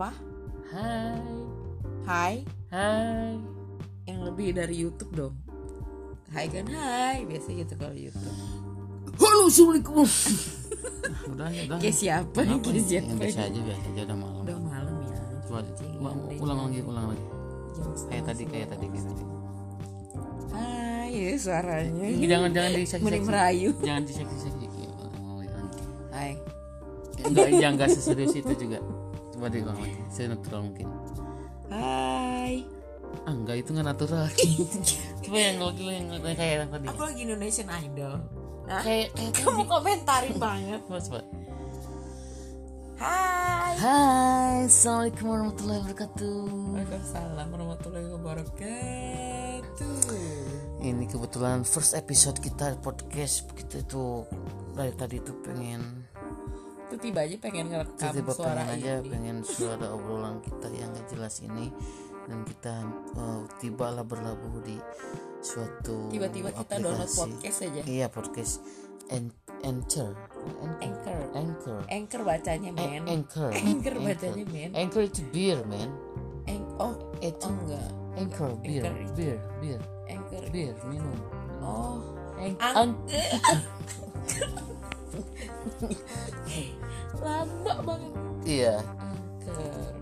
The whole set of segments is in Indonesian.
Apa? Hai Hai? Hai Yang lebih dari YouTube dong. Hai kan hai, biasa gitu kalau YouTube. Halo Assalamualaikum Udah ya udah Kayak siapa? Apa Kayak siapa? Yang biasa aja biasa aja udah malam Udah malam ya. Coba ulang, ulang lagi ulang lagi Kayak tadi kayak tadi kayak tadi Hai, ya suaranya. Jangan jangan di seksi Mending merayu. Jangan di seksi seksi Ulang lagi Hai. Enggak jangan enggak seserius itu juga Coba diulang lagi Senatural mungkin Hai. Ah enggak itu nggak natural Coba yang lagi yang kayak yang tadi Aku lagi Indonesian Idol. Nah, Kayak kayak kamu komentarin banget. Coba coba Hai. Hai Assalamualaikum warahmatullahi wabarakatuh Waalaikumsalam warahmatullahi wabarakatuh. Ini kebetulan first episode kita podcast kita itu dari tadi tuh pengen Itu tiba aja pengen ngerekam tiba-tiba suara pengen aja ini. pengen suara obrolan kita yang gak jelas ini dan kita uh, tibalah berlabuh di suatu Tiba-tiba kita download podcast aja. Iya podcast En- Anchor Anchor. Anchor Anchor bacanya Eh, men. Anchor Anchor bacanya, men. Anchor itu beer man Ang oh, itu oh enggak. Anchor beer Anchor beer beer Anchor. beer minum Oh, ang- lama banget. iya Anchor.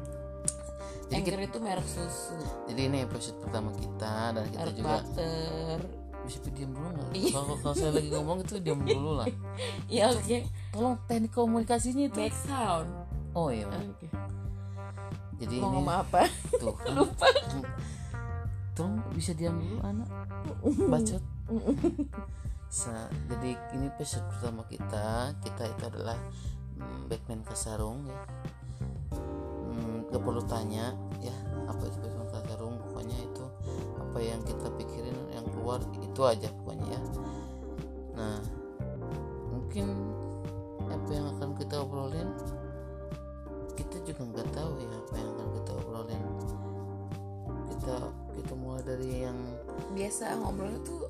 Jadi Anchor itu merek susu. jadi ini episode pertama kita dan kita Merek juga butter. bisa diam dulu nggak Iya. kalau kalau saya lagi ngomong itu diam dulu lah Ya oke. tolong teknik komunikasinya itu Back sound. oh iya Oke. jadi Mau ini ngomong apa? tuh kan. tolong bisa diam dulu anak bacot Sa- jadi ini episode pertama kita kita itu adalah mm, Batman Kasarung ya. Hmm, gak perlu tanya ya apa itu Batman Kasarung pokoknya itu apa yang kita pikirin yang keluar itu aja pokoknya ya. Nah mungkin apa yang akan kita obrolin kita juga nggak tahu ya apa yang akan kita obrolin. Kita kita mulai dari yang Biasa ngobrol tuh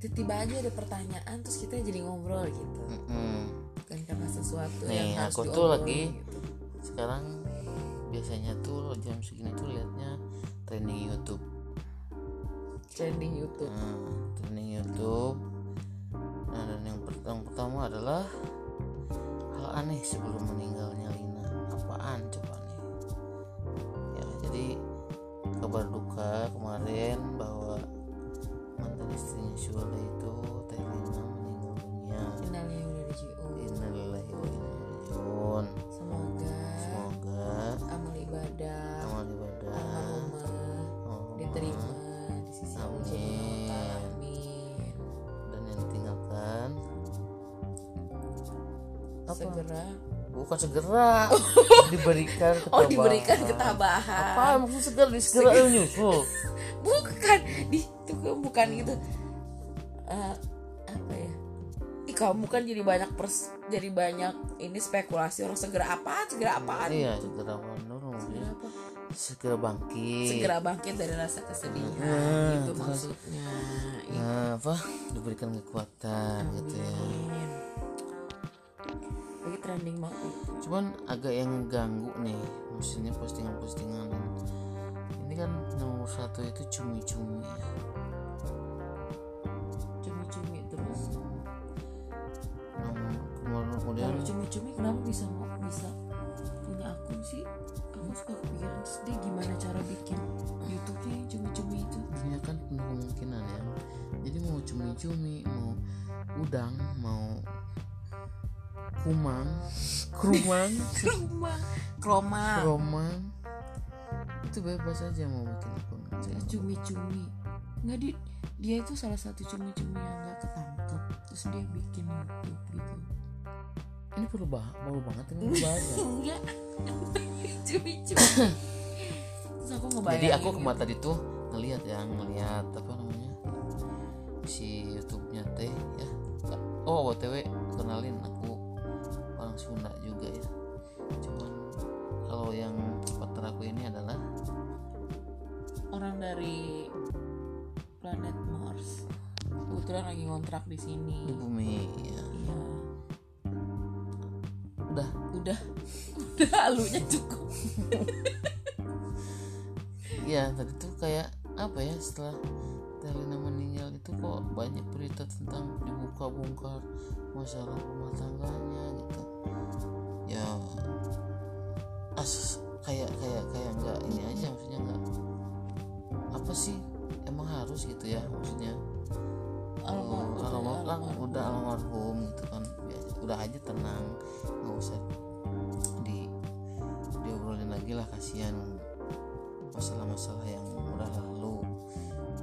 tiba-tiba aja ada pertanyaan terus kita jadi ngobrol gitu. mm-mm, Bukan karena sesuatu Nih, yang harus aku tuh lagi gitu. sekarang biasanya tuh jam segini tuh liatnya trending YouTube trending YouTube. nah, trending YouTube nah dan yang pertama, pertama adalah hal aneh sebelum meninggalnya Lina apaan coba nih ya jadi kabar duka kemarin bahwa mantan istrinya Syula Segera. Bukan segera. Diberikan ketabahan Oh diberikan ketabahan. apa maksud segera segera nyusul? Bukan. Di itu kan bukan gitu. Eh, Apa ya? Ih kamu kan jadi banyak pers jadi banyak ini spekulasi orang segera apa segera apaan? Iya segera menurun. Segera apa? Segera bangkit. Segera bangkit dari rasa kesedihan Hmm, itu maksudnya. Ih, nah apa? Diberikan kekuatan gitu ya itu cuman agak yang ganggu nih maksudnya postingan-postingan. Ini kan nomor satu itu cumi-cumi krumang rumah kroma kromang. Itu bebas aja mau bikin akun Saya cumi-cumi. Nggak di dia itu salah satu cumi-cumi yang nggak ketangkep. Terus dia bikin YouTube gitu. Ini perlu bah perlu banget ini bahas enggak cumi-cumi. Terus aku ngebayangin jadi aku kemarin tadi tuh ngelihat ya ngelihat apa namanya? Si YouTube-nya teh ya. Oh btw kenalin aku orang Sunda ya kalau yang partner aku ini adalah orang dari planet Mars. Kebetulan lagi ngontrak di sini. Di bumi ya iya. Udah. Udah. Udah halunya cukup. Iya tadi tuh kayak apa ya setelah Telina meninggal itu kok banyak berita tentang dibuka bongkar masalah rumah tangganya gitu. Ya as kayak kayak kayak nggak ini aja maksudnya nggak apa sih emang harus gitu ya maksudnya. Almarhum, almarhum kan udah almarhum gitu kan biasa udah aja tenang nggak usah di diobrolin lagi lah kasihan masalah-masalah yang udah lalu.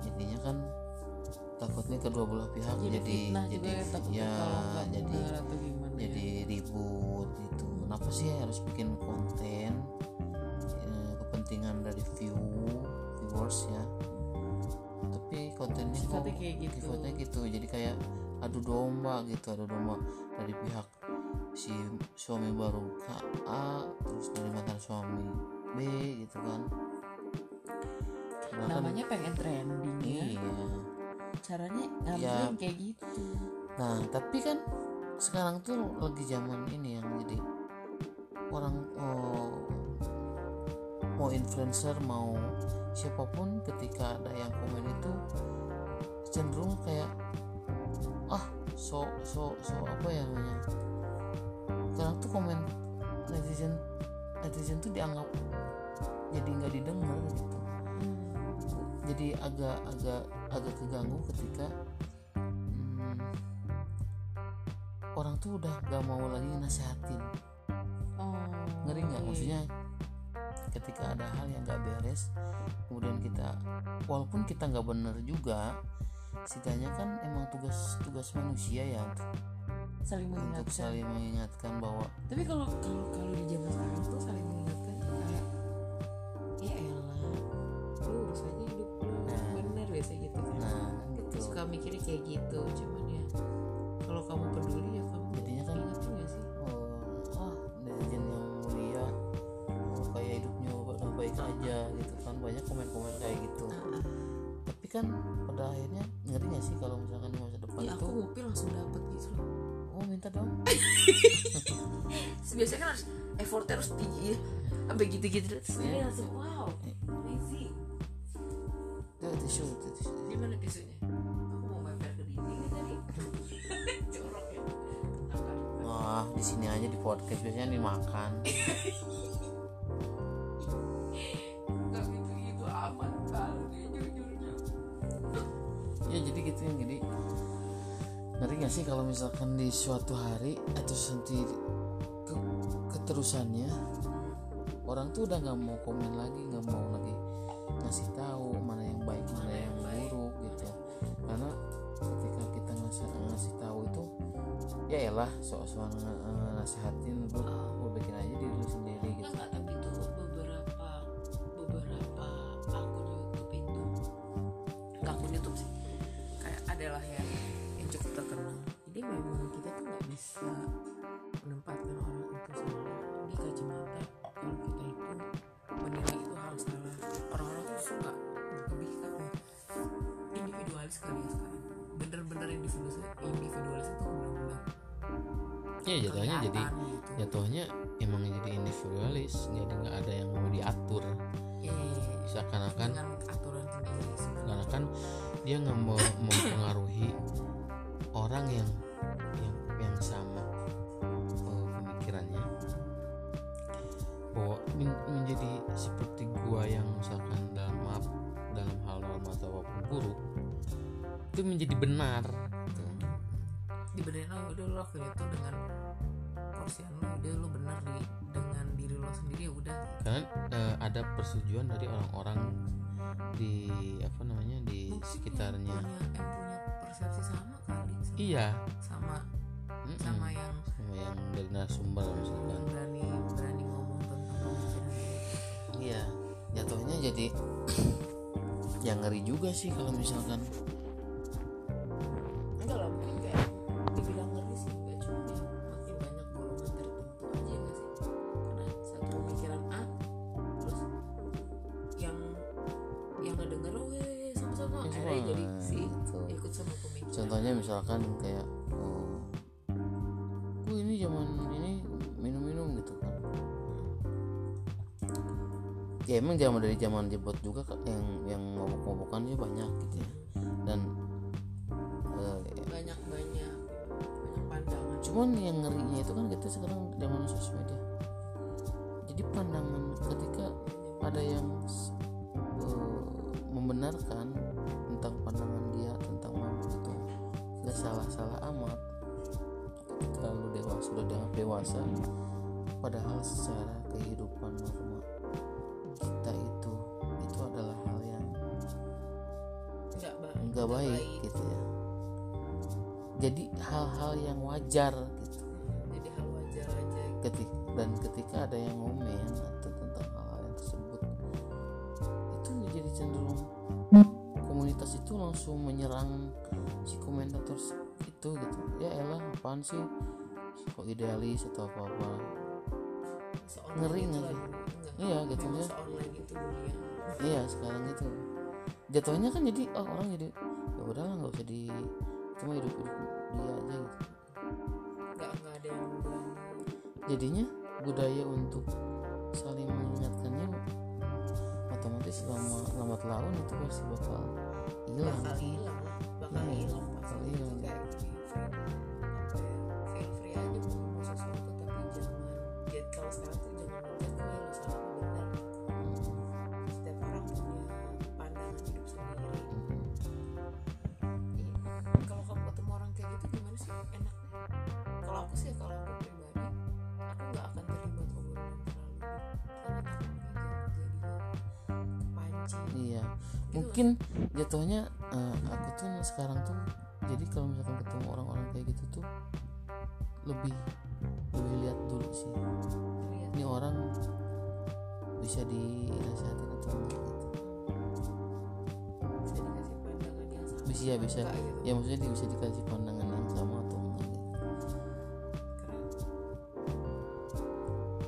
Jadinya kan takutnya kedua belah pihak jadi, jadi fitnah jadi juga ya ya nggak jadi ya. jadi ribut gitu. Kenapa sih harus bikin konten Eh, kepentingan dari view viewers ya? Tapi kontennya kok Sifatnya kayak gitu. sifatnya gitu. Jadi kayak adu domba gitu adu domba dari pihak si suami baru A terus dari mantan suami B gitu kan. Namanya pengen trending ya. Iya caranya Ya. kayak gitu. Nah, tapi kan sekarang tuh lagi zaman ini yang jadi orang oh, mau influencer mau siapa pun ketika ada yang komen itu cenderung kayak ah so so so apa ya namanya? Sekarang tuh komen netizen netizen tuh dianggap jadi nggak didengar gitu jadi agak agak agak keganggu ketika hmm, orang tuh udah gak mau lagi nasehatin. Oh ngeri nggak? iya. maksudnya ketika ada hal yang nggak beres kemudian kita walaupun kita nggak bener juga setidaknya kan emang tugas tugas manusia ya untuk, saling untuk mengingatkan. saling mengingatkan bahwa tapi kalau kalau kalau di zaman sekarang tuh saling mengingatkan mikirnya kayak gitu cuman ya kalau kamu peduli ya kamu Jadinya kan- ingetin gak sih. Oh, ah netizen yang mulia oh, kayak hidupnya udah baik aja gitu kan banyak komen-komen kayak gitu. Ah. tapi kan pada akhirnya ngeri gak sih kalau misalkan di masa depan ya itu aku ngopi langsung dapet gitu. Oh minta dong. Biasanya kan harus effortnya harus tinggi ya sampai gitu-gitu. Terus dia langsung wow easy itu tisu itu tisu. Di mana tisunya di sini aja di podcast biasanya dimakan. nggak gitu gitu aman kalau dia jujurnya ya jadi gitu yang jadi ngeri gak sih kalau misalkan di suatu hari atau sendiri ke, keterusannya orang tuh udah nggak mau komen lagi nggak mau lagi ngasih tahu mana yang baik mana yang buruk gitu karena ketika kita ngasih ngasih tahu itu ya elah soal-soal nge- nasihatin lu lu bikin aja diri lu sendiri gitu. Nggak tapi tuh beberapa beberapa akun YouTube itu nggak akun YouTube sih kayak adalah yang yang cukup terkenal. Jadi memang kita tuh nggak bisa menempatkan orang itu salah di kacamata kalau kita itu menilai itu harus salah. Orang-orang tuh suka lebih ya, individualis kali ya sekarang. Bener-bener individualis individualis itu ya jatuhnya jadi gitu. jatuhnya emang jadi individualis jadi nggak ada yang mau diatur Eh, seakan-akan aturan sendiri sebenarnya seakan-akan dia nggak mau mempengaruhi orang yang yang yang sama eh, pemikirannya bahwa men- menjadi seperti gua yang misalkan dalam maaf dalam hal dalam atau apa pun buruk itu menjadi benar gitu. dibenerin oh lo lakuin itu dengan persetujuan dari orang-orang di apa namanya di Mungkin sekitarnya yang punya, yang punya persepsi sama kali sama, iya sama Mm-mm. sama yang sama yang dari narasumber misalkan berani berani ngomong tentang pemikiran. Iya, jatuhnya jadi yang ngeri juga sih kalau misalkan emang zaman dari zaman jebot juga yang yang mabuk-mabukannya banyak gitu ya. Dan eh, banyak banyak banyak pandangan. cuman yang ngerinya itu kan kita sekarang zaman sosmed ya. Jadi pandangan ketika ada yang eh, membenarkan tentang pandangan dia tentang mabuk itu nggak salah-salah amat ketika lu dewasa sudah dewasa padahal secara kehidupan norma nggak baik gitu ya. Jadi hal-hal yang wajar gitu. Jadi hal wajar aja. Ketika dan ketika ada yang ngomen atau tentang hal-hal yang tersebut itu jadi cenderung komunitas itu langsung menyerang si komentator itu gitu. Ya elah apaan sih? Kok idealis atau apa apa Ngeri itu nggak lah sih? dulu. Enggak. iya gitu ya. seonline itu dunia iya sekarang itu. Jatuhnya kan jadi oh, orang jadi ya udahlah nggak usah di cuma hidup hidup dia aja gitu. Nggak nggak ada yang berani jadinya budaya untuk saling mengingatkannya otomatis lama lambat laun itu pasti bakal hilang. Bakal hilang lah bakal Iya, hilang bakal hilang. Tuh lebih lebih lihat dulu sih. Lihat. Ini orang bisa dinasihatin atau enggak gitu. Bisa dikasih pandangan yang sama bisa ya bisa. enggak gitu. Ya maksudnya dia bisa dikasih pandangan yang sama atau enggak gitu.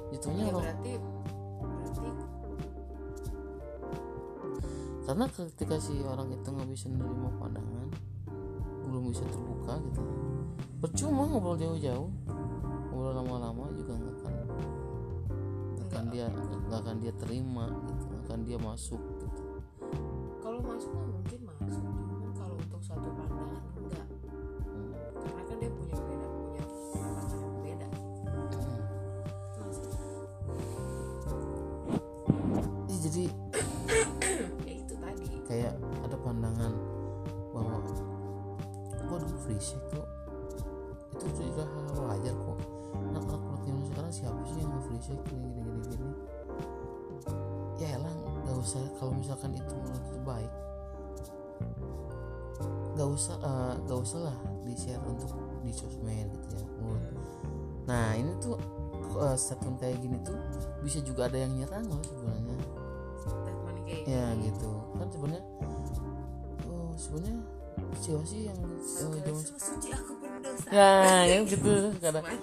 Jatuhnya ya berarti berarti karena ketika si orang itu nggak bisa menerima pandangan bisa terbuka gitu. Percuma ngobrol jauh-jauh. Ngobrol lama-lama juga nggak akan nggak akan dia nggak akan dia terima gitu nggak akan dia masuk gitu. Kalau masuk mah mungkin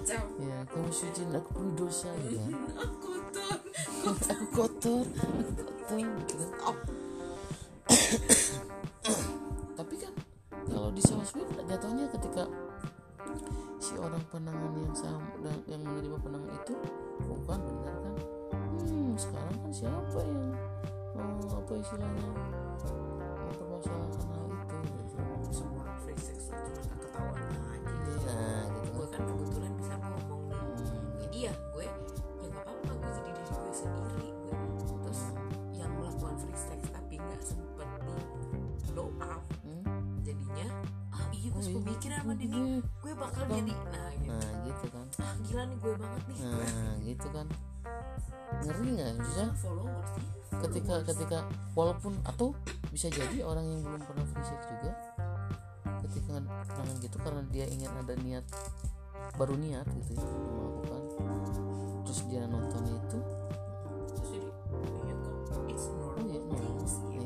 macam. Ya kamu suci aku penuh dosa gitu kan. Aku tuh aku kotor. Aku kotor. Gitu kan stop tapi kan kalau di sosmed jatuhnya ketika si orang pandangan yang sama yang menerima pandangan itu bukan benar kan? Hmm sekarang kan siapa yang oh, apa istilahnya mempermasalahkan hal itu? Gitu. semua free sex sama dia nih Iya. gue bakal Bang. jadi nah gitu. Nah gitu kan. Ah gila nih gue banget nih. Nah gitu kan. Ngeri nggak bisa followers ketika ketika walaupun atau bisa jadi orang yang belum pernah free sex juga ketika tangan gitu karena dia ingin ada niat baru niat gitu ya untuk melakukan terus dia nontonnya itu terus jadi iya kok it's normal iya no, things gitu iya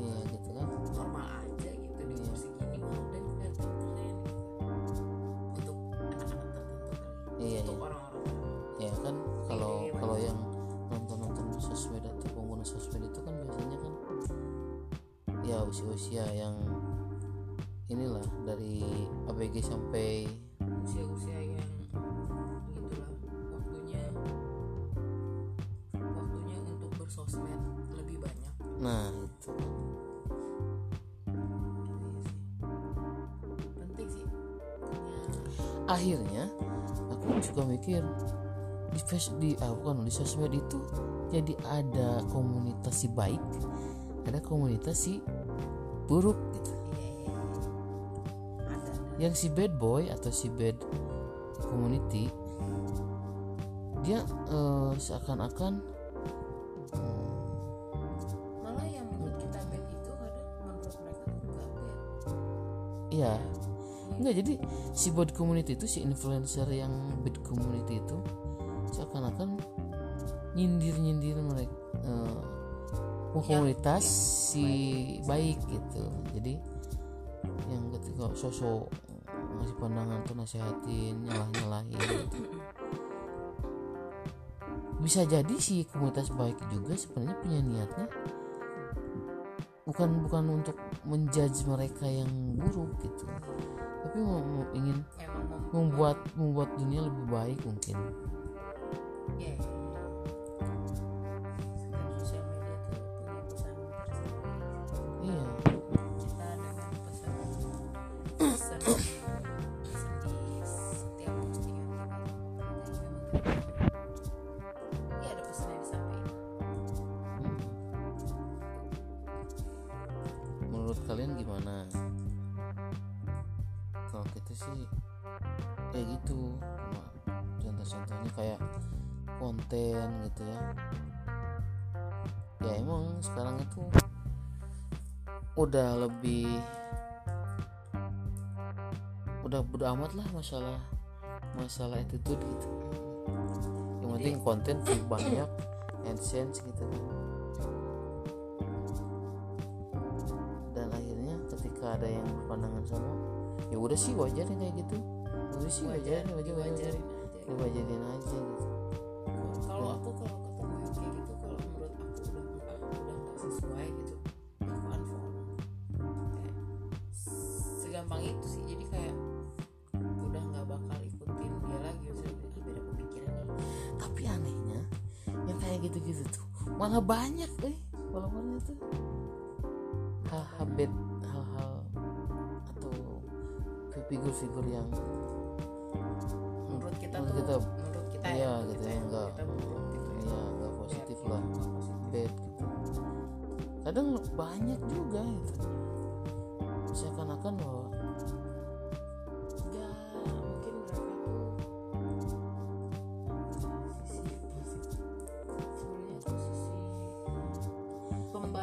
usia-usia yang inilah dari ABG sampai usia-usia yang itulah waktunya. Waktunya untuk bersosmed lebih banyak. Nah itu. Iya Penting sih. Akhirnya aku juga mikir di face di ah, bukan di sosmed itu jadi ada komunitas si baik ada komunitas si buruk gitu. Iya iya ada. Yang si bad boy atau si bad community dia eh, seakan-akan hmm, malah yang menurut kita bad itu kadang menurut mereka bad. Ya enggak jadi si bad community itu si influencer yang bad community itu seakan-akan nyindir-nyindir mereka eh, komunitas si baik. gitu. Jadi yang ketika sosok ngasih pandangan tuh nasehatin nyalah nyalahin gitu. bisa jadi si komunitas baik juga sebenarnya punya niatnya bukan bukan untuk menjudge mereka yang buruk gitu. Tapi mau, mau ingin membuat membuat dunia lebih baik mungkin konten gitu ya. Ya emang sekarang itu udah lebih udah bodo amat lah masalah masalah attitude gitu. Yang penting konten view banyak AdSense gitu. Kan dan akhirnya ketika ada yang berpandangan sama ya udah sih wajar ya kayak gitu. Udah sih wajar wajar wajar wajar Wajarin. aja. wajarin aja gitu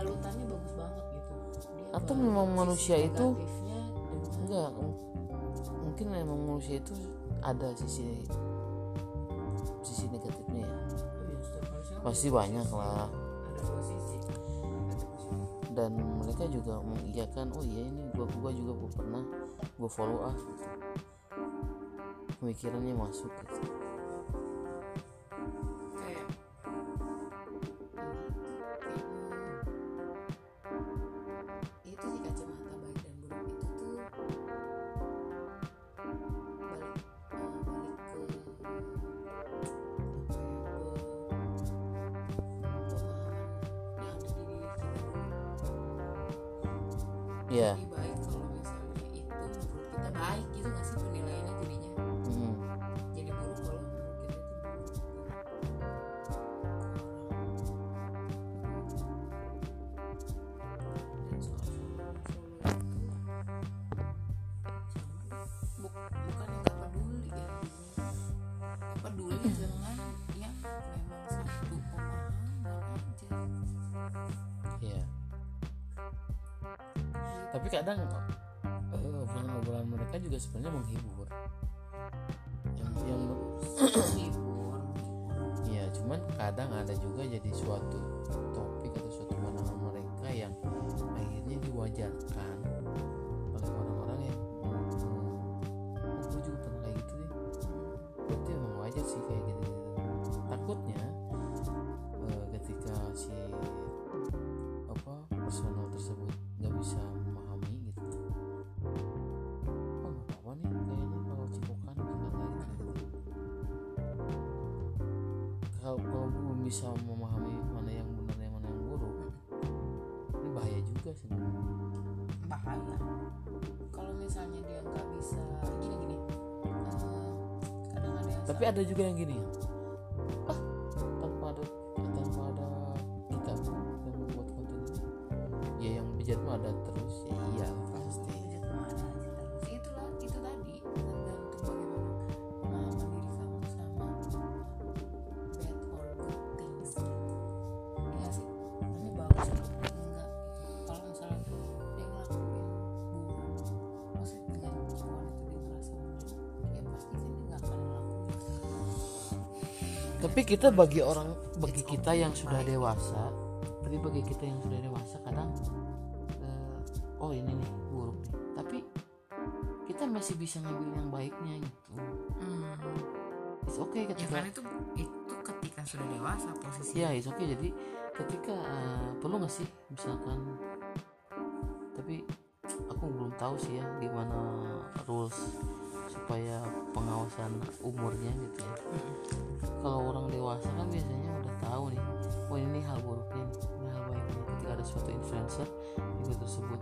pembalutannya bagus banget gitu. Dia Atau memang manusia itu enggak mungkin memang manusia itu ada sisi sisi negatifnya ya. Oh iya, kan pasti banyak lah. Dan mereka juga mengiyakan oh iya ini gua gua juga gua pernah gua follow ah gitu. pemikirannya masuk gitu kadang ada juga jadi suatu topik atau suatu pandangan mereka yang akhirnya diwajarkan bisa memahami mana yang benar yang mana yang buruk. Ini bahaya juga sih. Bahaya. Kalau misalnya dia nggak bisa gini gini. Uh, kadang ada tapi ada juga yang gini ya. Kita bagi orang bagi kita yang sudah dewasa tapi bagi kita yang sudah dewasa kadang eh, oh ini nih buruk nih. Tapi kita masih bisa ngambil yang baiknya gitu hmm. it's okay ya ketika kan itu itu ketika sudah dewasa posisi ya it's okay. Jadi ketika eh, perlu nggak sih misalkan tapi aku belum tahu sih ya gimana rules supaya pengawasan umurnya gitu ya. Kalau orang dewasa kan biasanya udah tahu nih oh ini hal buruknya ini hal baiknya ketika ada suatu influencer video tersebut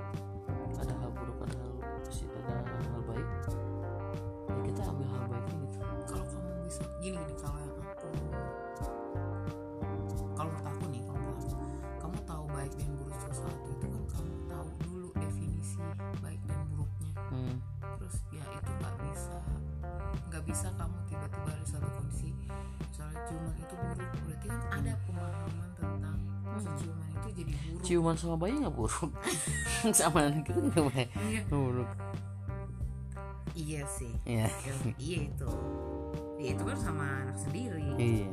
ciuman sama bayi nggak buruk sama gitu nggak baik iya. Buruk. Iya sih. Ya iya itu. Ya itu kan sama anak sendiri. Iya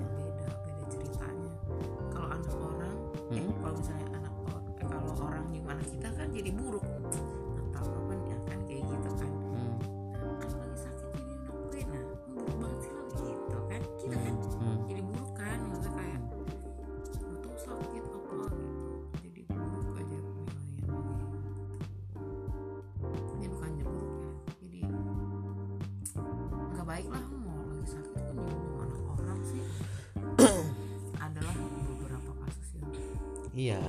iya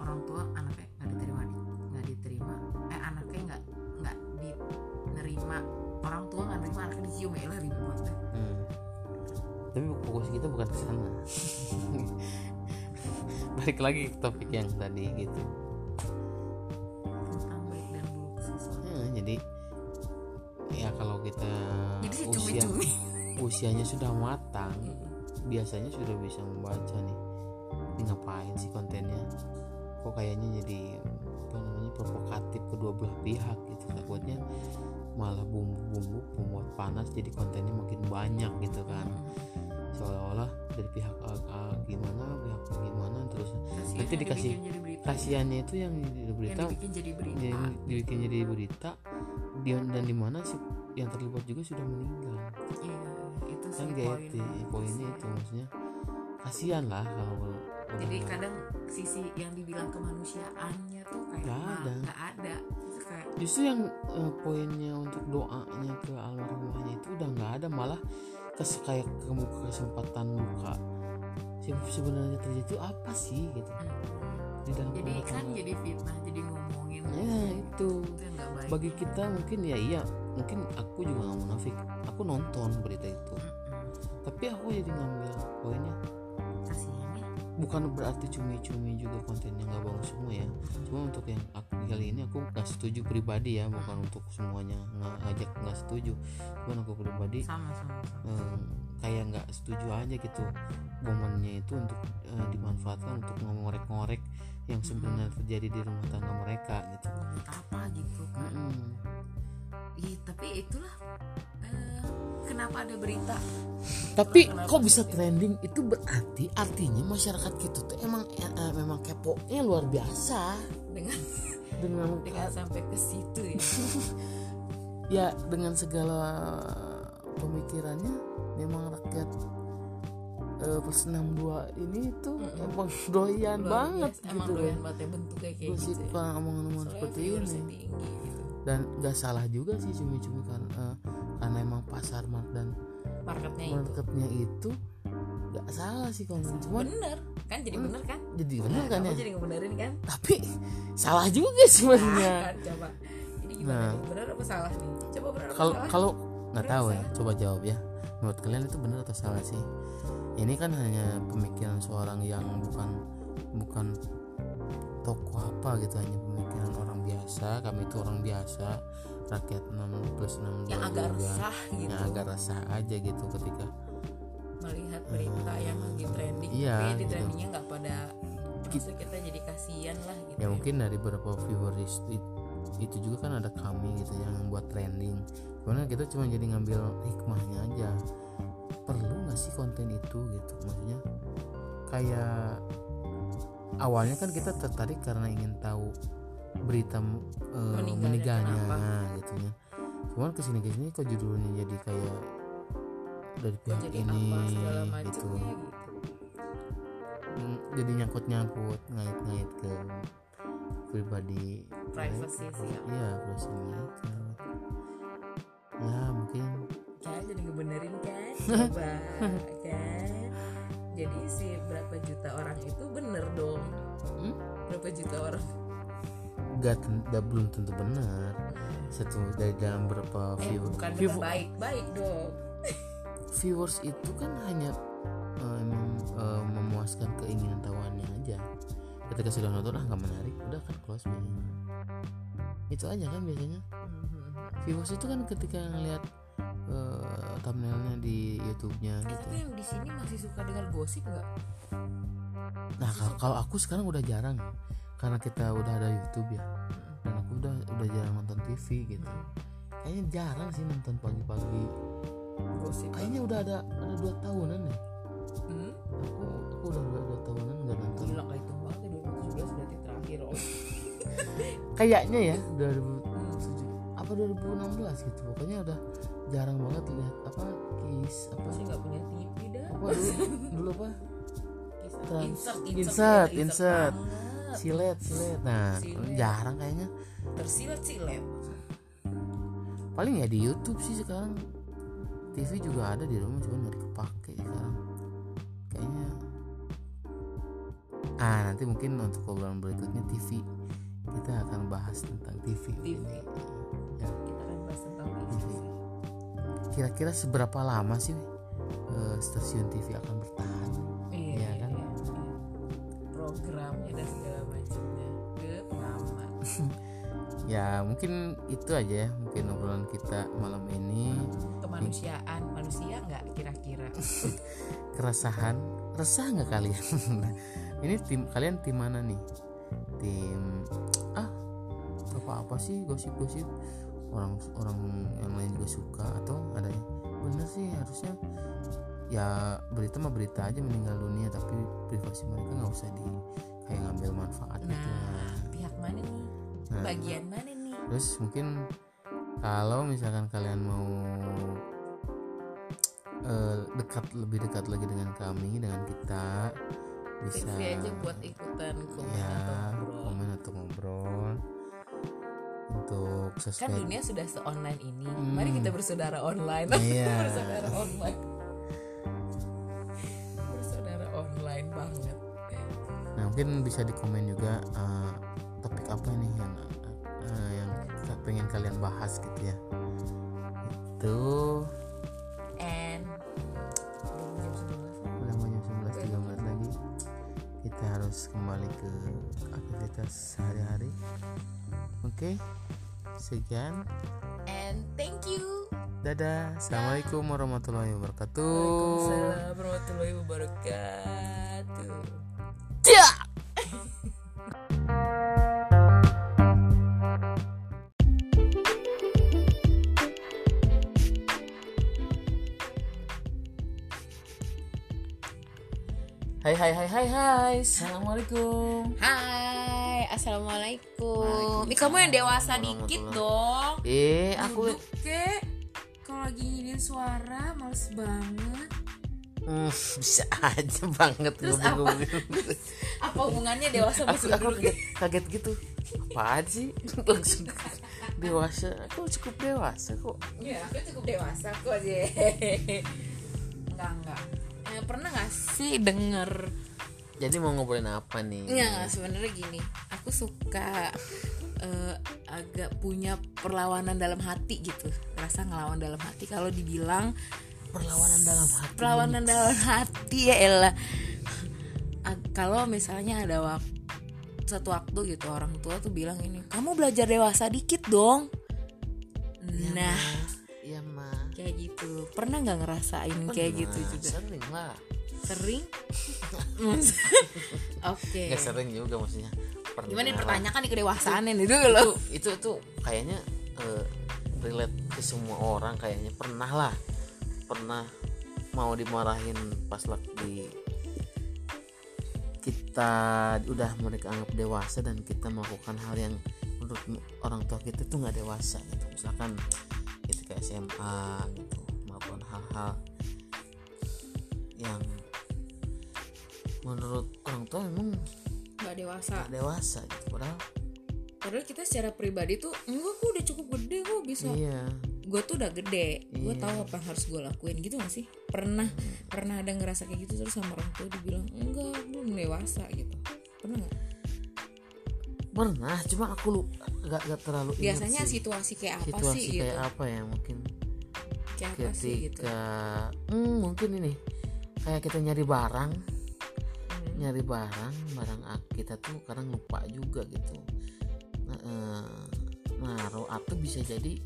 orang tua anaknya nggak diterima nggak diterima eh anaknya nggak nggak diterima orang tua nggak terima anaknya dicium ya lah deh. Hmm. Tapi fokus kita bukan ke sana. Balik lagi ke topik yang tadi gitu. tentang baik dan buruk sesuatu Ya, jadi ya kalau kita jadi usia usianya sudah matang, biasanya sudah bisa membaca nih. Ini ngapain sih kontennya? Kok kayaknya jadi apa namanya provokatif kedua belah pihak gitu. Takutnya malah bumbu-bumbu pembuat panas jadi kontennya makin banyak gitu kan. seolah-olah dari pihak A, A gimana pihak gimana terus Kasihan Nanti yang dikasih kasihannya itu yang di yang berita dibikin jadi berita yang dibikin jadi berita dia dan di mana sih yang terlibat juga sudah meninggal iya itu sih kan poin poinnya itu maksudnya kasihan lah kalau jadi kadang sisi yang dibilang kemanusiaannya tuh kayak Nggak ada. nggak ada. Itu kayak justru yang eh, poinnya untuk doanya ke almarhumahnya itu udah nggak ada malah kes kayak ke kesempatan sih sebenarnya terjadi itu apa sih gitu. Di dalam jadi kan tangga. jadi fitnah jadi ngomongin ya itu itu. baik. Bagi kita mungkin ya iya mungkin aku juga nggak munafik. Aku nonton berita itu. Mm-mm. tapi aku jadi ngambil poinnya bukan berarti cumi-cumi juga kontennya nggak bagus semua ya. Cuma untuk yang aku kali ini aku nggak setuju pribadi ya bukan untuk semuanya nggak ngajak nggak setuju. Cuman aku pribadi sama sama sama. eh, kayak nggak setuju aja gitu. Momennya itu untuk eh, dimanfaatkan untuk ngorek-ngorek yang sebenarnya terjadi di rumah tangga mereka gitu. Apa gitu kan? Mm-mm. Ih, tapi itulah kenapa ada berita tapi Kenapa kok bisa sih? trending itu berarti artinya masyarakat kita tuh emang eh, eh, memang kepo-nya luar biasa dengan dengan dengan sampai ke situ ya ya dengan segala pemikirannya memang rakyat eh, plus 62 ini tuh Mm-mm. emang doyan Luar banget biasa. emang gitu doyan banget ya bentuknya kayak gosip gitu ya. omongan-omongan seperti ini tinggi gitu dan gak salah juga sih cumi-cumi kan eh, karena emang pasar mar- dan marketnya itu. marketnya itu gak salah sih kalau cuman bener. Kan jadi Hmm. bener kan? Jadi bener kan Kamu ya? jadi ngebenerin kan? Tapi salah juga sebenarnya Ah, kan coba. Ini gimana Nah. nih bener apa salah nih? Coba bener apa kalau kalau nggak Bener tahu ya coba jawab ya. Menurut kalian itu benar atau salah sih? Ini kan hanya pemikiran seorang yang bukan bukan tokoh apa gitu hanya pemikiran biasa kami itu orang biasa rakyat 6 plus 6 yang agak resah gitu. yang agak resah aja gitu ketika melihat berita yang lagi trending iya, tapi di gitu. trendingnya nggak pada maksudnya kita jadi kasihan lah gitu ya mungkin dari beberapa viewers it- itu juga kan ada kami gitu yang buat trending. Karena kita cuma jadi ngambil hikmahnya aja. Perlu nggak sih konten itu gitu? Maksudnya kayak awalnya kan kita tertarik karena ingin tahu berita eh, Meninggalnya meninggalnya gitu ya. Cuman ke sini ke sini kok judulnya jadi kayak dari pihak jadi ini apa gitu gitu. jadi nyangkut nyangkut ngait ngait ke pribadi privacy sih ya. Iya mereka. Ya mungkin. Kan jadi ngebenerin kan? Coba kan? Jadi si berapa juta orang itu bener dong? Hmm? berapa juta orang gak, gak belum tentu benar. Satu dari dalam berapa eh view, bukan view- baik baik dong. viewers itu kan hanya emang eh, memuaskan keinginan tahuannya aja. Ketika sudah nonton ah nggak menarik. Udah kan close biasanya itu aja kan biasanya. Mhm. viewers itu kan ketika ngelihat eh, thumbnailnya di YouTube-nya Eh, gitu. tapi yang di sini masih suka dengar gosip nggak? Nah kalau aku sekarang udah jarang karena kita udah ada YouTube ya dan aku udah udah jarang nonton TV gitu. Kayaknya jarang sih nonton pagi-pagi. gosip Kayaknya udah ada ada dua tahunan ya. hmm? Aku aku udah dua, dua tahunan nggak nonton. gila kayak itu banget ya 2017 berarti terakhir oh Kayaknya ya 2007 apa 2016 gitu. Pokoknya udah jarang banget lihat apa kis apa masih nggak punya TV dah apa dulu dulu apa Trans- insert insert, ya, insert. Banget. silet silet. Nah Silet. jarang kayaknya. tersilat silet paling ya di YouTube sih sekarang TV juga ada di rumah cuma nggak kepake sekarang kayaknya ah nanti mungkin untuk obrolan berikutnya TV kita akan bahas tentang TV TV. ya kita akan bahas tentang TV kira-kira seberapa lama sih eh, stasiun TV akan bertahan ya mungkin itu aja ya mungkin obrolan kita malam ini. Kemanusiaan manusia nggak kira-kira? Keresahan. Resah nggak kalian? Ini tim kalian tim mana nih? Tim ah apa apa sih gosip-gosip? Orang orang yang lain juga suka atau ada yang bener sih harusnya ya berita mah berita aja meninggal dunia tapi privasi mereka nggak usah di kayak ngambil manfaat gitu. Nah pihak mana nih Nah, bagian mana nih? terus mungkin kalau misalkan kalian mau eh, dekat lebih dekat lagi dengan kami dengan kita bisa aja buat ikutan komen ya atau ngobrol. komen atau ngobrol. Untuk kan sosmed dunia sudah se-online ini. Hmm. mari kita bersaudara online. Iya. bersaudara online. Bersaudara online banget. Nah mungkin bisa di komen juga eh, pengen kalian bahas gitu ya. Itu. And belum jam 11 udah mau jam 11.13 lagi. Kita harus kembali ke aktivitas sehari-hari. Oke sekian. And thank you. Dadah. Assalamualaikum warahmatullahi wabarakatuh. Waalaikumsalam warahmatullahi wabarakatuh hai hai. Assalamualaikum. Hai assalamualaikum. Ih, kamu yang dewasa dikit dong. Eh aku kek. Kalau lagi nginin suara males banget. Hmm, bisa aja banget Terus ngomong-ngomong. apa? Hubungannya dewasa aku, aku kaget, kaget gitu. Apaan sih? Langsung dewasa. Aku cukup dewasa kok. Ya, aku cukup dewasa kok aja. enggak, enggak. Eh, pernah gak sih denger jadi mau ngobrolin apa nih? Enggak, sebenarnya gini. Aku suka eh, agak punya perlawanan dalam hati gitu. Rasa ngelawan dalam hati. Kalau dibilang perlawanan dalam hati. perlawanan dalam hati ya elah A- kalau misalnya ada waktu satu waktu gitu orang tua tuh bilang ini kamu belajar dewasa dikit dong. Ya, nah. Ma. iya mah kayak gitu. Pernah nggak ngerasain kayak gitu juga? Sering lah sering? Oke. Nggak sering juga maksudnya. Pernah. Gimana dipertanyakan nih kedewasaannya itu itu itu kayaknya eh, relate ke semua orang kayaknya. Pernah lah. Pernah mau dimarahin pas lagi kita udah mereka anggap dewasa dan kita melakukan hal yang menurut orang tua kita tuh nggak dewasa gitu. Misalkan ketika SMA gitu melakukan hal-hal yang menurut orang tua memang nggak dewasa. nggak dewasa gitu padahal padahal kita secara pribadi tuh enggak gue udah cukup gede kok bisa. Iya. Gue tuh udah gede. Gue Iya. tahu apa yang harus gue lakuin gitu gak sih? Pernah pernah ada ngerasa kayak gitu terus sama orang tua dibilang enggak belum dewasa gitu. Pernah nggak? Pernah cuma aku lupa gak, gak terlalu ingat biasanya sih. situasi kayak apa situasi sih kayak gitu? apa ya mungkin. Kayak apa sih gitu? ketika hmm, mungkin ini. Kayak kita nyari barang. Hmm. Nyari barang barang kita tuh kadang lupa juga gitu. Nah, eh, naruh atau bisa jadi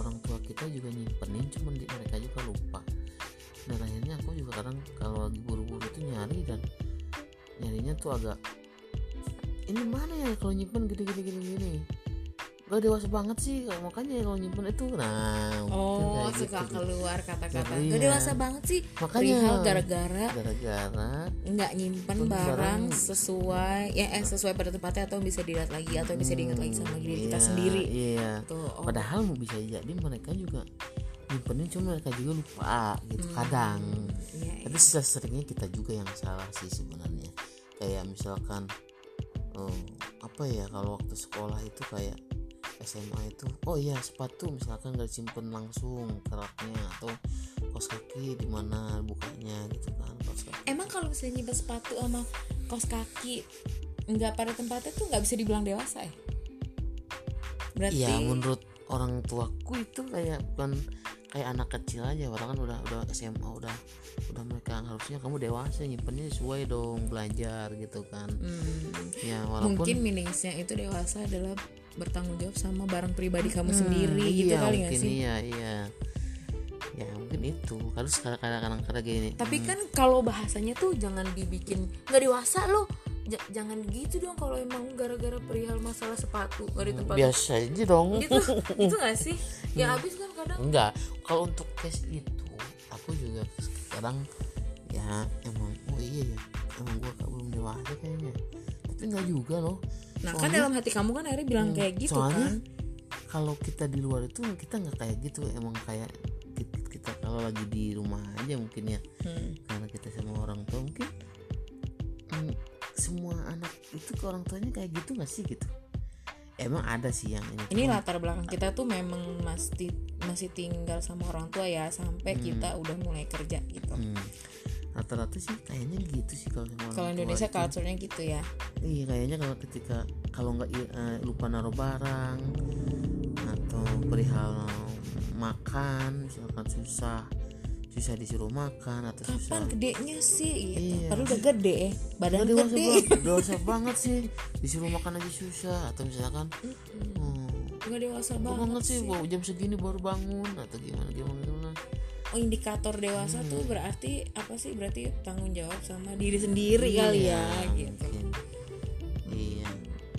orang tua kita juga nyimpenin cuman di- mereka juga lupa. Dan akhirnya aku juga kadang kalau lagi buru-buru tuh nyari dan nyarinya tuh agak ini mana ya kalau nyimpen gini gini gini gini gak dewasa banget sih makanya kalau nyimpen itu nah oh suka gitu. keluar kata-kata Iya. gak dewasa banget sih Makanya. gara-gara gara-gara nggak nyimpen barang barang. sesuai ya eh sesuai pada tempatnya atau bisa dilihat lagi atau bisa diingat lagi sama diri kita iya, sendiri iya tuh oh, padahal mau bisa jadi mereka juga nyimpenin cuma mereka juga lupa gitu kadang iya, iya. tapi seringnya kita juga yang salah sih sebenarnya kayak misalkan eh, apa ya kalau waktu sekolah itu kayak SMA itu. Oh iya sepatu misalkan gak disimpan langsung keraknya atau kaos kaki di mana bukanya gitu kan kaos kaki. Emang kalau misalnya nyimpen sepatu sama kaos kaki nggak pada tempatnya tuh nggak bisa dibilang dewasa ya? Berarti Iya menurut orang tuaku itu kayak bukan kayak anak kecil aja. Orang kan udah udah SMA udah udah mereka harusnya kamu dewasa nyimpennya sesuai dong belajar gitu kan. Hmm, ya walaupun mungkin meaningsnya itu dewasa adalah bertanggung jawab sama barang pribadi kamu Hmm, sendiri gitu iya, kali nggak sih? iya iya. Ya mungkin itu. Harus kadang-kadang kadang gini. Tapi hmm, kan kalau bahasanya tuh jangan dibikin nggak dewasa lo J- jangan gitu dong kalau emang gara-gara perihal masalah sepatu nggak di tempat biasa aja dong. Gitu? Gitu gak sih? Ya habis kan kadang enggak kalau untuk case itu aku juga kadang ya emang oh iya ya emang gua belum dewasa kayaknya tapi enggak juga loh. Nah kan Soalnya- dalam hati kamu kan akhirnya bilang Hmm, kayak gitu soalnya kan. kalau kita di luar itu kita nggak kayak gitu. Emang kayak kita, kita kalau lagi di rumah aja mungkin ya. Hmm. karena kita sama orang tua mungkin mm, semua anak itu ke orang tuanya kayak gitu nggak sih gitu? Emang ada sih yang ini. Ini Cuma- latar belakang kita tuh memang masih masih tinggal sama orang tua ya sampai kita udah mulai kerja gitu. Hmm, rata-rata sih kayaknya gitu sih kalau kalau Indonesia culture-nya gitu ya. Iya kayaknya kalau ketika kalau nggak eh, lupa naruh barang atau perihal makan misalkan susah susah disuruh makan atau susah kapan gedenya sih? Gitu Iya. padahal udah gede badan Nggak dewasa gede. banget, dewasa banget sih. Disuruh makan aja susah atau misalkan hmm, nggak dewasa banget, banget sih sih. baru jam segini baru bangun atau gimana gimana gimana indikator dewasa tuh Hmm. berarti apa sih? Berarti tanggung jawab sama diri sendiri kali ya Iya, gitu. Iya.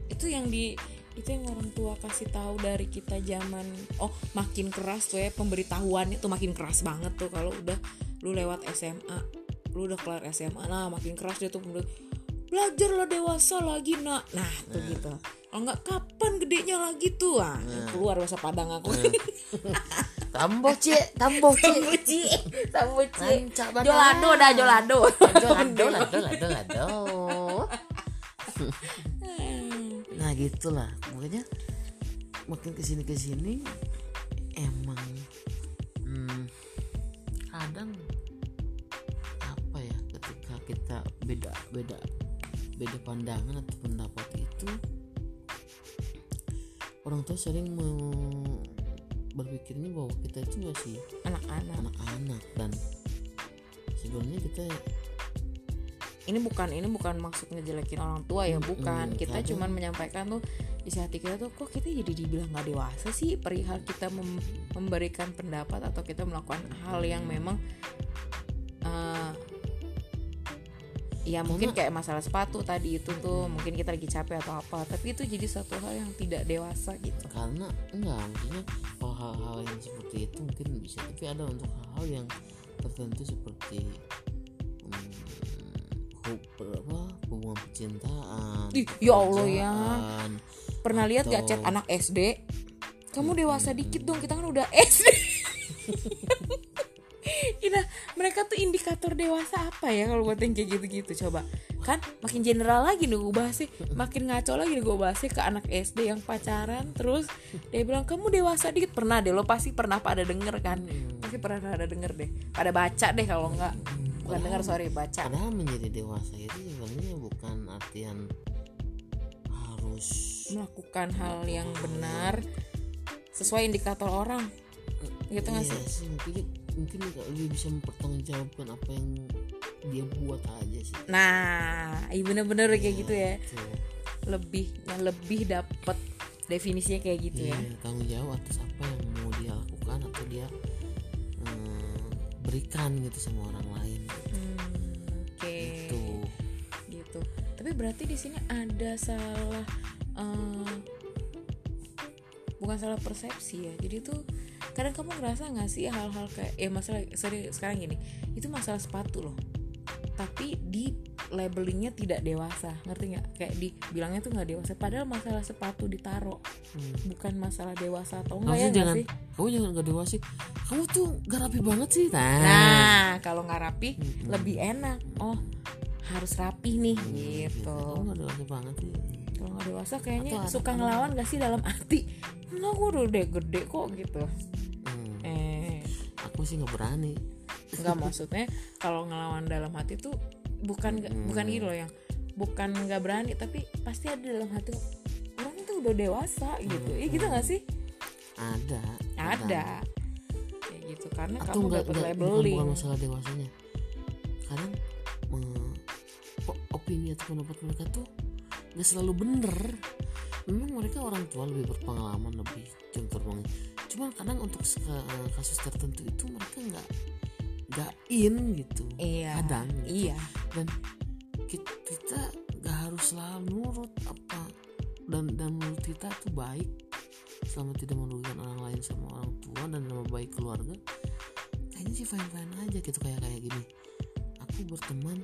Itu yang di itu yang orang tua kasih tahu dari kita zaman oh makin keras tuh ya pemberitahuan itu makin keras banget tuh kalau udah lu lewat SMA lu udah kelar SMA nah makin keras dia tuh belajar lah dewasa lagi nak. Nah tuh gitu. Kalau nggak kapan gedenya lagi tuh? Ah keluar bahasa Padang aku tambo cie tambo cie Sambuci Sambuci Rancak banget. Jolado dah Jolado. Lado lado lado lado nah gitulah. Makanya makin ke sini ke sini emang hmm, kadang apa ya ketika kita beda beda beda pandangan atau pendapat itu orang tua sering me- berpikirnya bahwa kita itu masih anak-anak. anak-anak dan sebenarnya kita ini bukan ini bukan maksud ngejelekin orang tua ya bukan. Mm, kita kadang- cuman menyampaikan tuh isi hati kita tuh kok kita jadi dibilang nggak dewasa sih? Perihal kita mem- memberikan pendapat atau kita melakukan hal yang memang eh, ya mungkin kayak masalah sepatu tadi itu tuh mungkin kita lagi capek atau apa tapi itu jadi satu hal yang tidak dewasa gitu. Karena enggak maksudnya kalau hal-hal yang seperti itu mungkin bisa tapi ada untuk hal-hal yang tertentu seperti hmm, apa hubungan percintaan Ih, ya Allah ya. pernah lihat gak Atau- chat anak SD kamu dewasa dikit dong kita kan udah SD Nah, mereka tuh indikator dewasa apa ya kalau buat yang kayak gitu-gitu? Coba. Kan makin general lagi nih gue bahas sih. Makin ngaco lagi nih gue bahas sih ke anak SD yang pacaran terus dia bilang kamu dewasa dikit. Pernah deh lo pasti pernah pada denger kan? Pasti pernah pada denger deh. Pada baca deh kalau enggak. Bukan denger sorry baca. Padahal menjadi dewasa itu sebenarnya bukan artian harus melakukan hal yang benar sesuai indikator orang. Gitu nggak iya sih sih mungkin lebih bisa mempertanggungjawabkan apa yang dia buat aja sih. Nah iya bener-bener kayak gitu ya. Tuh. lebih yang lebih dapat definisinya kayak gitu ya. Iya, tanggung jawab atas apa yang mau dia lakukan atau dia eh, berikan gitu sama orang lain. Hmm, oke. Gitu. Gitu. Tapi berarti di sini ada salah eh, bukan salah persepsi ya. Jadi tuh kadang kamu ngerasa nggak sih hal-hal kayak ya masalah sorry sekarang gini. Itu masalah sepatu loh. Tapi di labelingnya tidak dewasa ngerti nggak? Kayak dibilangnya tuh nggak dewasa. Padahal masalah sepatu ditaro. Hmm. bukan masalah dewasa atau enggak ya nggak jangan sih? kamu jangan gak dewa sih. Kamu tuh gak rapi banget sih. Nah, nah kalau nggak rapi Mm-mm. lebih enak. Oh harus rapi nih Hmm, gitu. kamu gak dewasa banget sih kalau nggak dewasa kayaknya Atau suka anak-anak. ngelawan gak sih dalam arti enggak gue udah gede, gede kok gitu. Hmm, eh. Aku sih nggak berani. Nggak maksudnya kalau ngelawan dalam hati tuh bukan nggak- bukan gitu loh yang bukan nggak berani tapi pasti ada dalam hati orang itu udah dewasa gitu. Iya gitu nggak sih? Ada. Ada. Kayak gitu karena atau kamu enggak, dapat enggak bukan, labeling. bukan masalah dewasanya. Kadang opini atau pendapat mereka tuh nggak selalu bener. Memang mereka orang tua lebih berpengalaman lebih jam terbang cuman kadang untuk eh, kasus tertentu itu mereka nggak nggak in gitu. Iya. Kadang gitu. iya. Dan kita, kita nggak harus selalu nurut apa dan dan menurut kita tuh baik. Selama tidak merugikan orang lain sama orang tua dan nama baik keluarga kayaknya sih fine fine aja gitu kayak kayak gini. Aku berteman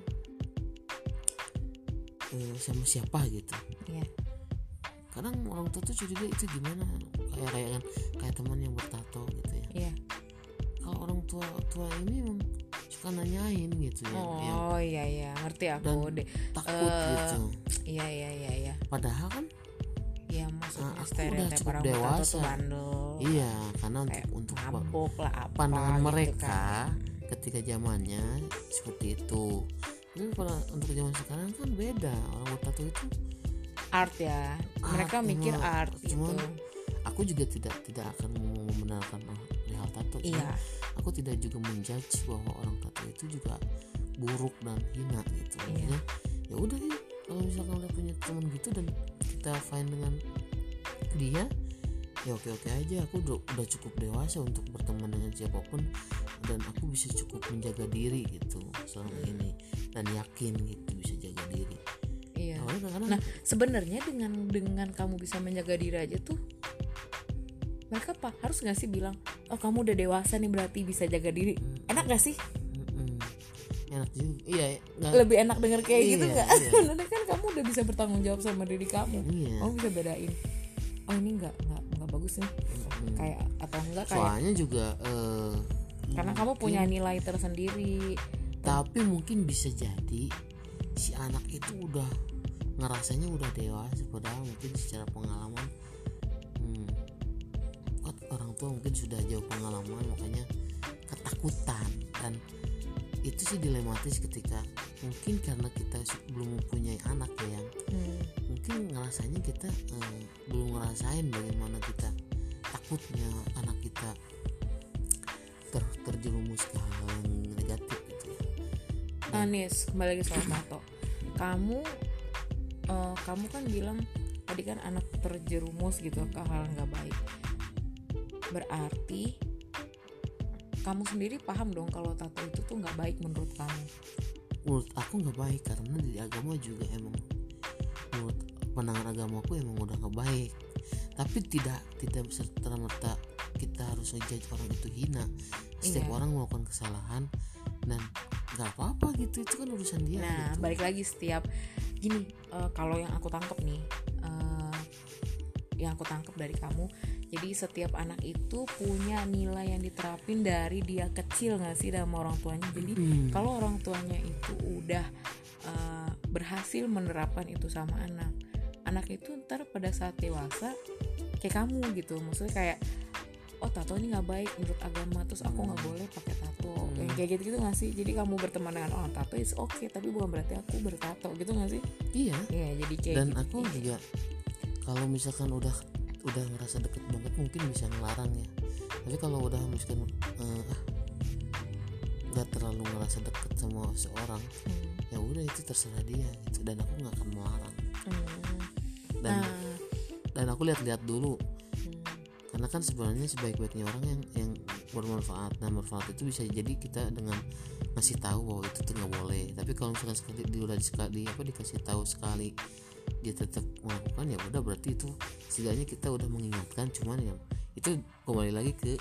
eh, sama siapa gitu. Iya. Kadang orang tua tuh curiga itu gimana? Kayak kayak kan kayak teman yang bertato gitu ya. Iya. Kalau orang tua tua ini emang suka nanyain gitu ya yang oh iya iya. Ngerti aku Dan- deh. takut Eh, gitu. iya iya iya iya. Padahal kan Iya maksudnya Nah, aku udah cukup dewasa. bandel. Iya, karena untuk untuk mabuk lah apa pandangan gitu mereka kan. ketika zamannya seperti itu. Tapi pada untuk zaman sekarang kan beda. Orang bertato itu art ya mereka Art, mikir art Cuman, gitu aku juga tidak tidak akan membenarkan hal tato. cuman iya Aku tidak juga menjudge bahwa orang tato itu juga buruk dan hina gitu. Iya. Ya udah sih kalau misalkan udah punya teman gitu dan kita fine dengan dia ya oke oke aja. Aku udah, udah cukup dewasa untuk berteman dengan siapa pun dan aku bisa cukup menjaga diri gitu selama ini dan yakin gitu bisa jaga diri. Iya. Awalnya kadang-kadang nah sebenarnya dengan dengan kamu bisa menjaga diri aja tuh mereka apa? Harus nggak sih bilang oh kamu udah dewasa nih berarti bisa jaga diri. Enak gak sih? Enak juga. Iya nggak lebih enak denger kayak gitu Iya, nggak? iya. sebenarnya kan kamu udah bisa bertanggung jawab sama diri kamu. Iya. Kamu bisa bedain oh ini nggak bagus nih Mm-mm. kayak atau enggak kayak soalnya juga eh, karena kamu mungkin- punya nilai tersendiri tapi mungkin bisa jadi si anak itu udah ngerasanya udah dewasa padahal mungkin secara pengalaman hmm, orang tua mungkin sudah jauh pengalaman makanya ketakutan dan itu sih dilematis ketika mungkin karena kita belum mempunyai anak ya yang Hmm. mungkin ngerasanya kita eh, belum ngerasain bagaimana kita takut takutnya anak kita ter terjerumus ke hal yang negatif gitu ya Nah, Nis, kembali lagi soal tato. Kamu eh, kamu kan bilang tadi kan anak terjerumus gitu ke hal nggak baik. Berarti kamu sendiri paham dong kalau tato itu tuh nggak baik menurut kamu. menurut aku nggak baik karena di agama juga emang menurut pandangan agama aku emang udah nggak baik tapi tidak tidak serta merta kita harus ngejudge orang itu hina setiap Iya. orang melakukan kesalahan dan nggak apa-apa gitu itu kan urusan dia Nah, gitu. balik lagi setiap gini eh, kalau yang aku tangkap nih eh, yang aku tangkap dari kamu jadi setiap anak itu punya nilai yang diterapin dari dia kecil nggak sih sama orang tuanya? Jadi Hmm. kalau orang tuanya itu udah eh, berhasil menerapkan itu sama anak anak itu ntar pada saat dewasa kayak kamu gitu. Maksudnya kayak oh tato ini nggak baik menurut agama terus aku nggak boleh pakai tato. Hmm. Yang kayak gitu gitu nggak sih? Jadi kamu berteman dengan orang tato is oke tapi bukan berarti aku bertato. Gitu nggak sih? Iya. Iya jadi kayak dan gitu. aku juga kalau misalkan udah udah ngerasa deket banget mungkin bisa ngelarang ya. Tapi kalau udah misalkan eh, ah nggak terlalu ngerasa deket sama seorang Hmm, ya udah itu terserah dia gitu. Dan aku nggak akan melarang. Hmm. dan nah. dan aku lihat-lihat dulu. Hmm, karena kan sebenarnya sebaik-baiknya orang yang yang bermanfaat. Dan bermanfaat itu bisa jadi kita dengan ngasih tahu bahwa itu tuh nggak boleh. Tapi kalau misalkan sekali dia udah sekali apa dikasih tahu sekali dia tetap melakukan ya udah berarti itu setidaknya kita udah mengingatkan cuman ya itu kembali lagi ke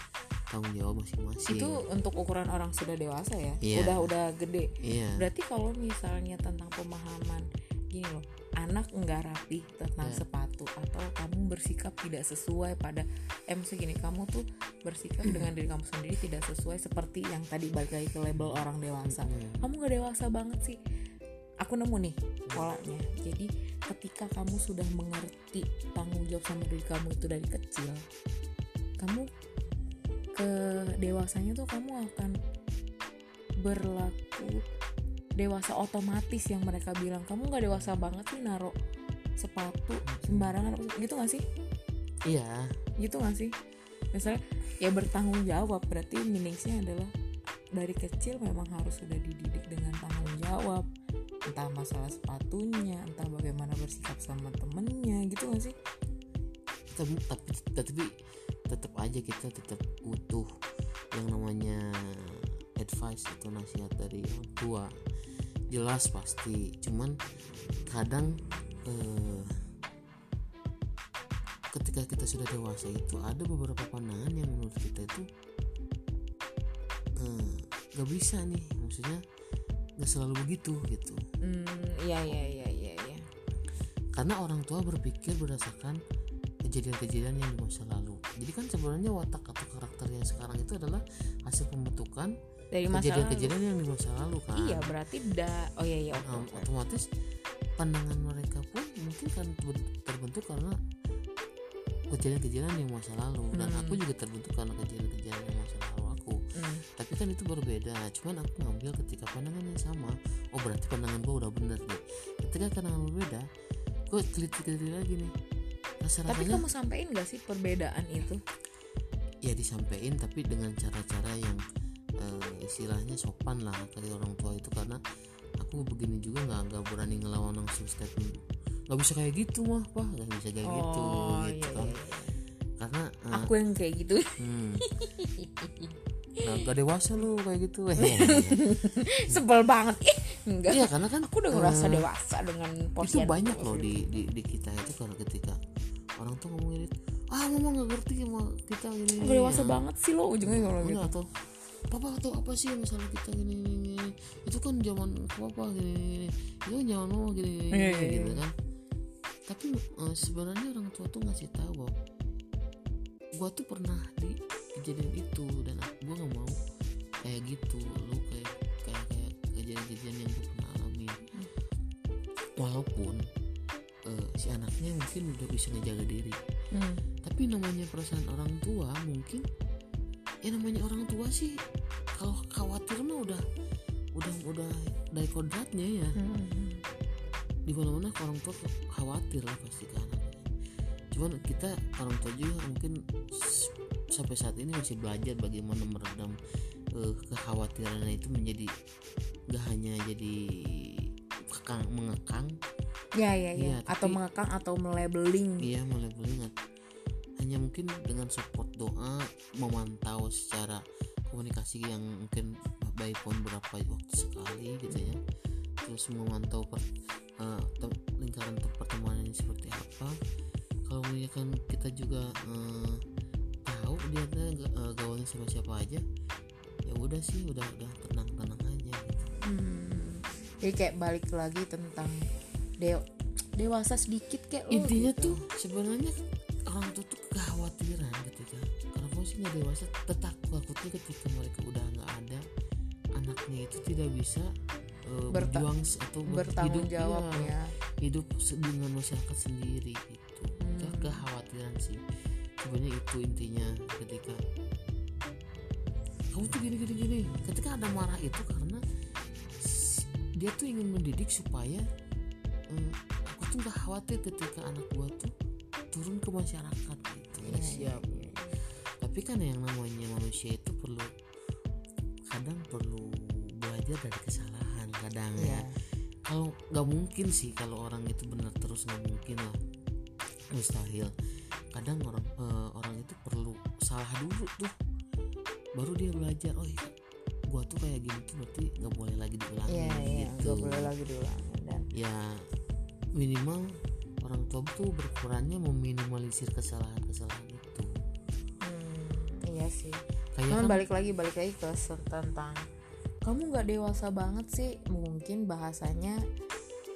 tanggung jawab masing-masing itu untuk ukuran orang sudah dewasa ya Iya. udah udah gede iya Berarti kalau misalnya tentang pemahaman gini loh, anak nggak rapi tentang Ya. sepatu atau kamu bersikap tidak sesuai pada eh maksudnya gini, kamu tuh bersikap dengan diri kamu sendiri tidak sesuai seperti yang tadi balik lagi ke label orang dewasa. Hmm. Kamu nggak dewasa banget sih. Aku nemu nih polanya. Jadi ketika kamu sudah mengerti tanggung jawab sama diri kamu itu dari kecil, kamu ke dewasanya tuh kamu akan berlaku dewasa otomatis yang mereka bilang. Kamu nggak dewasa banget sih naro sepatu sembarangan gitu gak sih? Iya. Gitu gak sih? Misalnya ya bertanggung jawab. Berarti meaningsnya adalah dari kecil memang harus sudah dididik dengan tanggung jawab entah masalah sepatunya entah bagaimana bersikap sama temennya gitu gak sih? Tapi tapi tapi tetap aja kita tetap butuh yang namanya advice atau nasihat dari orang tua. Jelas pasti cuman kadang eh, ketika kita sudah dewasa itu ada beberapa pandangan yang menurut kita itu eh, gak bisa nih. Maksudnya gak selalu begitu gitu hmm iya iya iya iya iya karena orang tua berpikir berdasarkan kejadian-kejadian yang di masa lalu. Jadi kan sebenarnya watak atau karakter yang sekarang itu adalah hasil pembentukan dari kejadian-kejadian yang di masa lalu kan. iya berarti da oh iya iya Nah, oke. otomatis pandangan mereka pun mungkin kan terben- terbentuk karena kejadian-kejadian yang masa lalu dan Hmm. aku juga terbentuk karena kejadian-kejadian yang masa lalu Tapi kan itu berbeda. Cuman aku ngambil ketika pandangan yang sama. Oh berarti pandangan gue udah bener nih. Ketika pandangan berbeda, gue teliti-teliti lagi nih. tapi Rasa-rasanya kamu sampein gak sih perbedaan itu ya disampaikan tapi dengan cara-cara yang eh, istilahnya sopan lah kali orang tua itu karena aku begini juga nggak nggak berani ngelawan langsung statement nggak bisa kayak gitu mah pak nggak bisa kayak gitu oh gitu iya, kan iya, iya. karena eh, aku yang kayak gitu hmm, nggak nggak dewasa lu kayak gitu. Sebel banget. Ih, enggak. Iya karena kan aku udah ngerasa eh, dewasa dengan itu porsi banyak loh di, di di kita itu kalau ketika orang tuh ngomongin itu ah mama nggak ngerti sama kita gini Udah dewasa ya. banget sih lo ujungnya kalau gitu. atau papa atau apa sih masalah kita gini gini, gini. itu kan zaman papa gini gini. Itu kan zaman mama gini gini, Iya, gini, iya, gitu iya. kan. Tapi eh, sebenarnya orang tua tuh ngasih tahu bahwa gua tuh pernah di kejadian itu dan gua nggak mau kayak gitu. Lu kayak kayak kayak kejadian-kejadian yang gua pernah alami. Walaupun eh, si anaknya mungkin udah bisa ngejaga diri. Hmm. tapi namanya perasaan orang tua mungkin ya namanya orang tua sih kalau khawatir mah udah udah udah dari kodratnya ya. Hmm. di mana mana orang tua khawatir lah pasti ke anaknya. Cuman kita orang tua juga mungkin sampai saat ini masih belajar bagaimana meredam uh, kekhawatiran itu menjadi gak hanya jadi kekang mengekang. Ya ya ya atau tapi- mengekang atau melabeling. Iya ingat hanya mungkin dengan support doa memantau secara komunikasi yang mungkin by phone berapa waktu sekali gitu ya. Terus memantau per, eh, tem- lingkaran pertemanan ini seperti apa. Kalau misalkan kita juga eh, tahu dia eh, gaulnya sama siapa aja ya udah sih udah udah tenang tenang aja gitu. Hmm. jadi kayak balik lagi tentang dew dewasa sedikit kayak lo intinya gitu. tuh sebenarnya orang tua tuh kekhawatiran ketika karena kalau sih nggak dewasa tetap takutnya ketika mereka udah nggak ada anaknya itu tidak bisa Berta- berjuang atau ber- bertanggung hidup, jawab iya, ya hidup dengan masyarakat sendiri gitu Itu Hmm. kekhawatiran sih sebenarnya itu intinya ketika kamu tuh gini gini gini ketika ada marah itu karena dia tuh ingin mendidik supaya eh, aku tuh nggak khawatir ketika anak gua tuh turun ke masyarakat gitu. Iya, nggak siap. tapi kan yang namanya manusia itu perlu kadang perlu belajar dari kesalahan kadang Iya. ya kalau nggak mungkin sih kalau orang itu benar terus nggak mungkin lah. Mustahil kadang orang eh, orang itu perlu salah dulu tuh. Baru dia belajar oh iya gua tuh kayak gini tuh berarti nggak boleh lagi diulangi iya iya gitu. nggak boleh lagi diulangi dan ya minimal orang tua tuh berperannya meminimalisir kesalahan-kesalahan itu. Hmm, iya sih. Kayak Cuman kan balik lagi balik lagi ke tentang kamu nggak dewasa banget sih mungkin bahasanya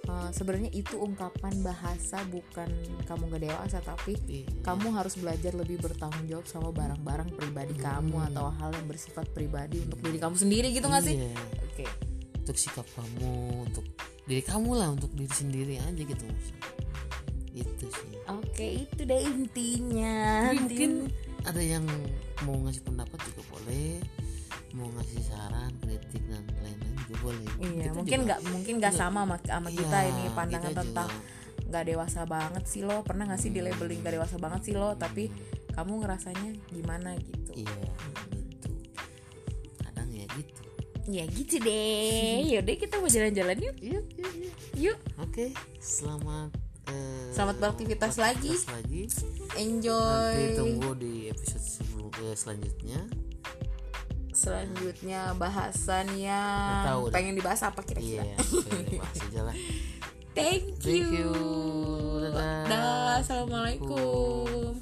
eh, sebenarnya itu ungkapan bahasa bukan kamu nggak dewasa tapi iya, kamu harus belajar lebih bertanggung jawab sama barang-barang pribadi kamu Hmm. atau hal yang bersifat pribadi untuk diri kamu sendiri gitu nggak sih? iya. Oke. untuk sikap kamu untuk diri kamu lah untuk diri sendiri aja gitu itu sih Oke itu deh intinya. Mungkin ada yang mau ngasih pendapat juga boleh mau ngasih saran kritik dan lain-lain juga boleh Iya, Kita mungkin nggak mungkin nggak juga- sama sama, sama kita Iya, ini pandangan kita tentang nggak dewasa banget sih lo pernah nggak sih di labeling nggak dewasa banget sih lo tapi kamu ngerasanya gimana gitu? iya gitu kadang ya gitu Ya gitu deh. Yaudah kita mau jalan-jalan yuk. iya iya iya Yuk, oke selamat eh, Selamat beraktivitas lagi. lagi enjoy. nanti tunggu di episode sebelum eh, selanjutnya Selanjutnya bahasan yang Nggak tahu pengen dibahas apa kira-kira? iya boleh bahas aja lah Thank you. thank you dadah Dah, assalamualaikum.